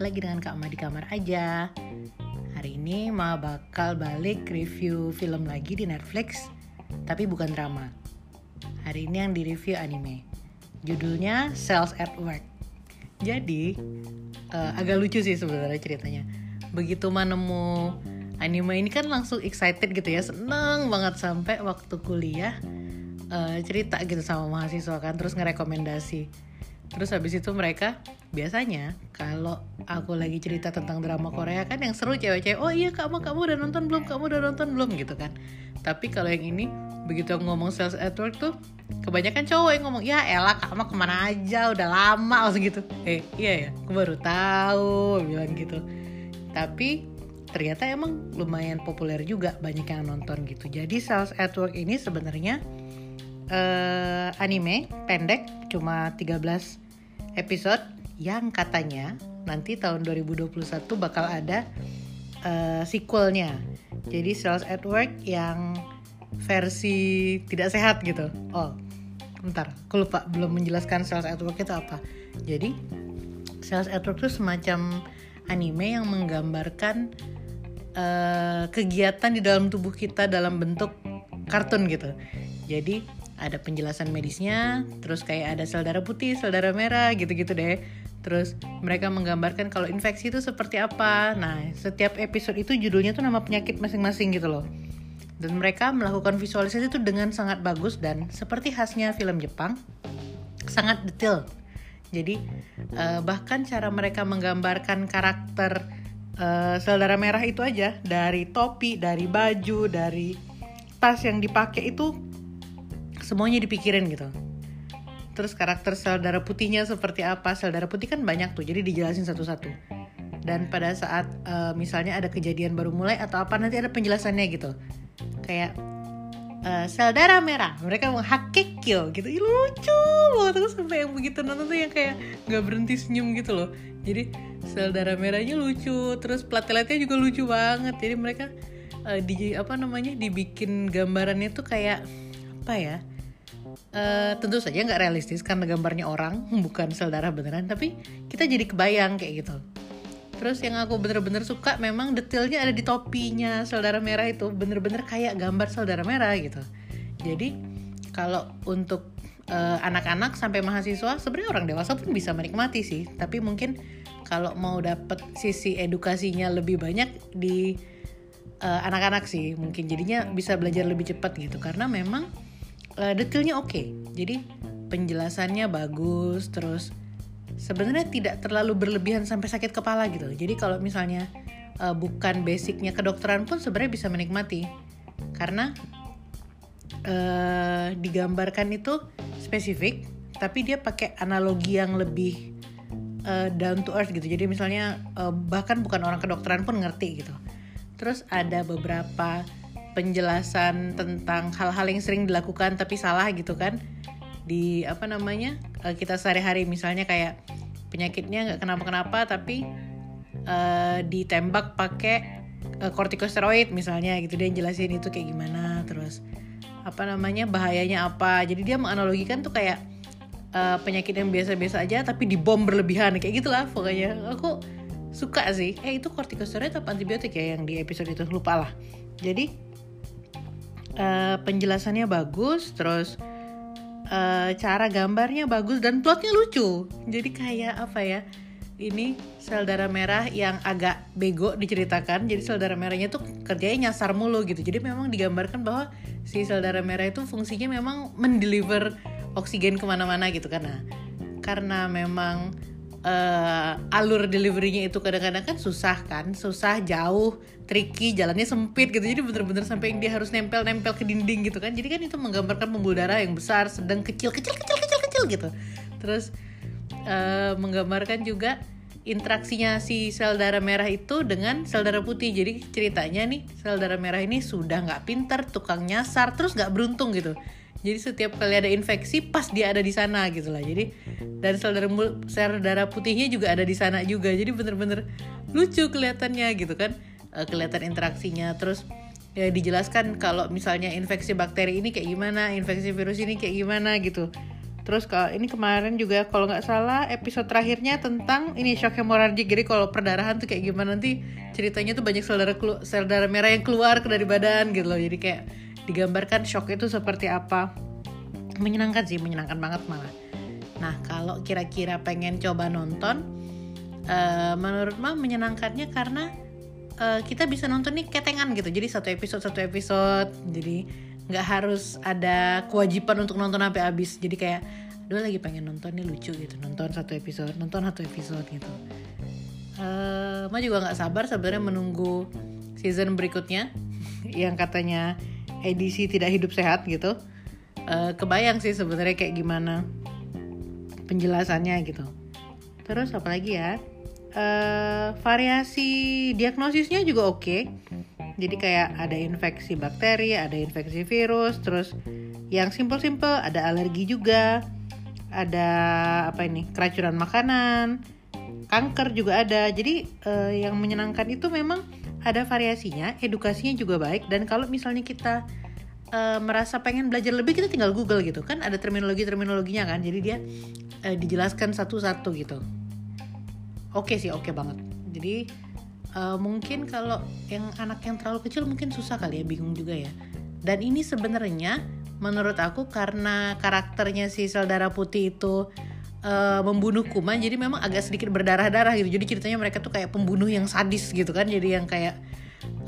lagi dengan Kak Ma di kamar aja. Hari ini Ma bakal balik review film lagi di Netflix Tapi bukan drama. Hari ini yang di review anime. Judulnya Cells at Work. Jadi uh, agak lucu sih sebenarnya ceritanya. Begitu Ma nemu anime ini kan langsung excited gitu ya Seneng banget sampai waktu kuliah uh, cerita gitu sama mahasiswa kan Terus ngerekomendasi Terus habis itu mereka biasanya kalau aku lagi cerita tentang drama Korea kan yang seru cewek-cewek, oh iya kamu kamu udah nonton belum? Kamu udah nonton belum? Gitu kan? Tapi kalau yang ini begitu aku ngomong sales at tuh kebanyakan cowok yang ngomong ya elah kamu ke mana aja? Udah lama langsung gitu. Eh iya ya aku baru tahu bilang gitu. Tapi ternyata emang lumayan populer juga banyak yang nonton gitu. Jadi sales at ini sebenarnya uh, anime pendek cuma 13 episode yang katanya nanti tahun 2021 bakal ada uh, sequelnya. Jadi Cells at Work yang versi tidak sehat gitu. Oh, bentar, aku lupa belum menjelaskan Cells at Work itu apa. Jadi Cells at Work itu semacam anime yang menggambarkan uh, kegiatan di dalam tubuh kita dalam bentuk kartun gitu. Jadi ada penjelasan medisnya, terus kayak ada sel darah putih, sel darah merah, gitu-gitu deh. Terus mereka menggambarkan kalau infeksi itu seperti apa. Nah, setiap episode itu judulnya tuh nama penyakit masing-masing gitu loh. Dan mereka melakukan visualisasi itu dengan sangat bagus dan seperti khasnya film Jepang, sangat detail. Jadi uh, bahkan cara mereka menggambarkan karakter uh, sel darah merah itu aja dari topi, dari baju, dari tas yang dipakai itu semuanya dipikirin gitu. Terus karakter sel darah putihnya seperti apa? Sel darah putih kan banyak tuh jadi dijelasin satu-satu. Dan pada saat uh, misalnya ada kejadian baru mulai atau apa nanti ada penjelasannya gitu. Kayak uh, sel darah merah mereka mau hakekyo gitu. Ih, lucu banget. Terus sampai yang begitu nonton tuh yang kayak nggak berhenti senyum gitu loh. Jadi sel darah merahnya lucu terus plateletnya juga lucu banget. Jadi mereka uh, di apa namanya dibikin gambarannya tuh kayak apa ya Uh, tentu saja nggak realistis karena gambarnya orang bukan sel darah beneran tapi kita jadi kebayang kayak gitu. Terus yang aku bener-bener suka memang detailnya ada di topinya sel darah merah itu bener-bener kayak gambar sel darah merah gitu. Jadi kalau untuk eh, anak-anak sampai mahasiswa sebenarnya orang dewasa pun bisa menikmati sih. Tapi mungkin kalau mau dapet sisi edukasinya lebih banyak di uh, anak-anak sih mungkin jadinya bisa belajar lebih cepat gitu. Karena memang uh, detailnya oke. Okay. jadi penjelasannya bagus terus sebenarnya tidak terlalu berlebihan sampai sakit kepala gitu. Jadi kalau misalnya uh, bukan basicnya kedokteran pun sebenarnya bisa menikmati. Karena uh, digambarkan itu spesifik tapi dia pakai analogi yang lebih uh, down to earth gitu. Jadi misalnya uh, bahkan bukan orang kedokteran pun ngerti gitu. Terus ada beberapa penjelasan tentang hal-hal yang sering dilakukan tapi salah gitu kan. Di apa namanya uh, kita sehari-hari. Misalnya kayak penyakitnya nggak kenapa-kenapa tapi uh, ditembak pakai uh, kortikosteroid misalnya gitu. Dia jelasin itu kayak gimana terus apa namanya bahayanya apa. Jadi dia menganalogikan tuh kayak uh, penyakit yang biasa-biasa aja tapi dibom berlebihan. Kayak gitulah pokoknya. Aku suka sih. Eh itu kortikosteroid atau antibiotik ya yang di episode itu? Lupa lah. Jadi uh, penjelasannya bagus terus uh, cara gambarnya bagus dan plotnya lucu. Jadi kayak apa ya ini sel darah merah yang agak bego diceritakan jadi sel darah merahnya tuh kerjanya nyasar mulu gitu. Jadi memang digambarkan bahwa si sel darah merah itu fungsinya memang mendeliver oksigen ke mana-mana gitu karena karena memang uh, alur deliverynya itu kadang-kadang kan susah kan susah jauh tricky jalannya sempit gitu. Jadi bener-bener sampai dia harus nempel-nempel ke dinding gitu kan. Jadi kan itu menggambarkan pembuluh darah yang besar sedang kecil kecil kecil kecil kecil gitu. Terus uh, menggambarkan juga interaksinya si sel darah merah itu dengan sel darah putih. Jadi ceritanya nih sel darah merah ini sudah nggak pintar tukang nyasar terus nggak beruntung gitu jadi setiap kali ada infeksi pas dia ada di sana gitu lah. Jadi dan sel darah sel putihnya juga ada di sana juga. Jadi bener-bener lucu kelihatannya gitu kan. Uh, kelihatan interaksinya. Terus ya dijelaskan kalau misalnya infeksi bakteri ini kayak gimana infeksi virus ini kayak gimana gitu. Terus kalau ini kemarin juga kalau nggak salah episode terakhirnya tentang ini shock hemorrhagic. Jadi kalau perdarahan tuh kayak gimana nanti ceritanya tuh banyak sel darah sel darah merah yang keluar dari badan gitu loh. Jadi kayak digambarkan shock itu seperti apa. Menyenangkan sih, menyenangkan banget malah. Nah kalau kira-kira pengen coba nonton, uh, menurut mah menyenangkannya karena uh, kita bisa nonton nih ketengan gitu. Jadi satu episode satu episode. Jadi nggak harus ada kewajiban untuk nonton sampai habis jadi kayak dulu lagi pengen nonton nih lucu gitu nonton satu episode nonton satu episode gitu uh, Ma juga nggak sabar sebenarnya menunggu season berikutnya yang katanya edisi tidak hidup sehat gitu uh, kebayang sih sebenarnya kayak gimana penjelasannya gitu. Terus apalagi ya? Uh, variasi diagnosisnya juga oke. Okay jadi kayak ada infeksi bakteri, ada infeksi virus, terus yang simple-simple ada alergi juga, ada apa ini keracunan makanan, kanker juga ada. Jadi uh, yang menyenangkan itu memang ada variasinya, edukasinya juga baik dan kalau misalnya kita uh, merasa pengen belajar lebih kita tinggal Google gitu. Kan ada terminologi terminologinya kan jadi dia uh, dijelaskan satu-satu gitu. Oke sih oke banget. Jadi uh, mungkin kalau yang anak yang terlalu kecil mungkin susah kali ya bingung juga ya. Dan ini sebenarnya menurut aku karena karakternya si sel darah putih itu uh, membunuh kuman jadi memang agak sedikit berdarah-darah gitu. Jadi ceritanya mereka tuh kayak pembunuh yang sadis gitu kan. Jadi yang kayak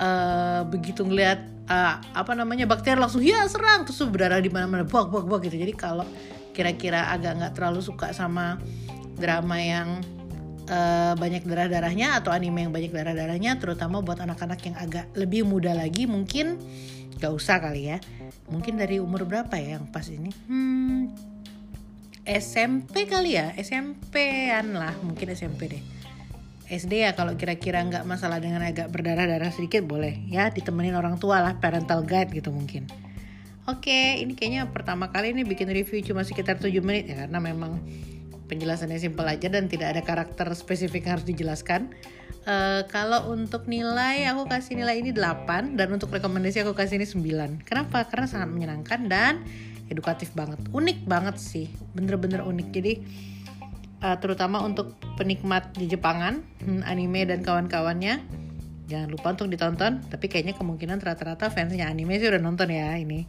uh, begitu ngeliat uh, apa namanya bakteri langsung ya serang. Terus berdarah di mana-mana bok bok bok gitu. Jadi kalau kira-kira agak nggak terlalu suka sama drama yang uh, banyak darah-darahnya atau anime yang banyak darah-darahnya terutama buat anak-anak yang agak lebih muda lagi mungkin gak usah kali ya. Mungkin dari umur berapa ya yang pas ini? Hmm, SMP kali ya SMP-an lah mungkin SMP deh SD ya kalau kira-kira nggak masalah dengan agak berdarah-darah sedikit boleh ya ditemenin orang tua lah parental guide gitu mungkin Oke, ini kayaknya pertama kali ini bikin review cuma sekitar 7 menit ya karena memang penjelasannya simpel aja dan tidak ada karakter spesifik yang harus dijelaskan. Uh, kalau untuk nilai aku kasih nilai ini 8 dan untuk rekomendasi aku kasih ini 9. Kenapa? Karena sangat menyenangkan dan edukatif banget. Unik banget sih, bener-bener unik. Jadi uh, terutama untuk penikmat di Jepangan, hmm, anime dan kawan-kawannya jangan lupa untuk ditonton. Tapi kayaknya kemungkinan rata-rata fansnya anime sih udah nonton ya ini.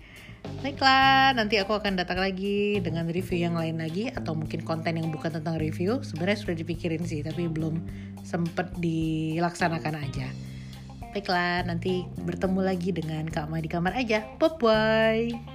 Baiklah, nanti aku akan datang lagi dengan review yang lain lagi atau mungkin konten yang bukan tentang review. Sebenarnya sudah dipikirin sih, tapi belum sempet dilaksanakan aja. Baiklah, nanti bertemu lagi dengan Kak Ma di kamar aja. Bye bye.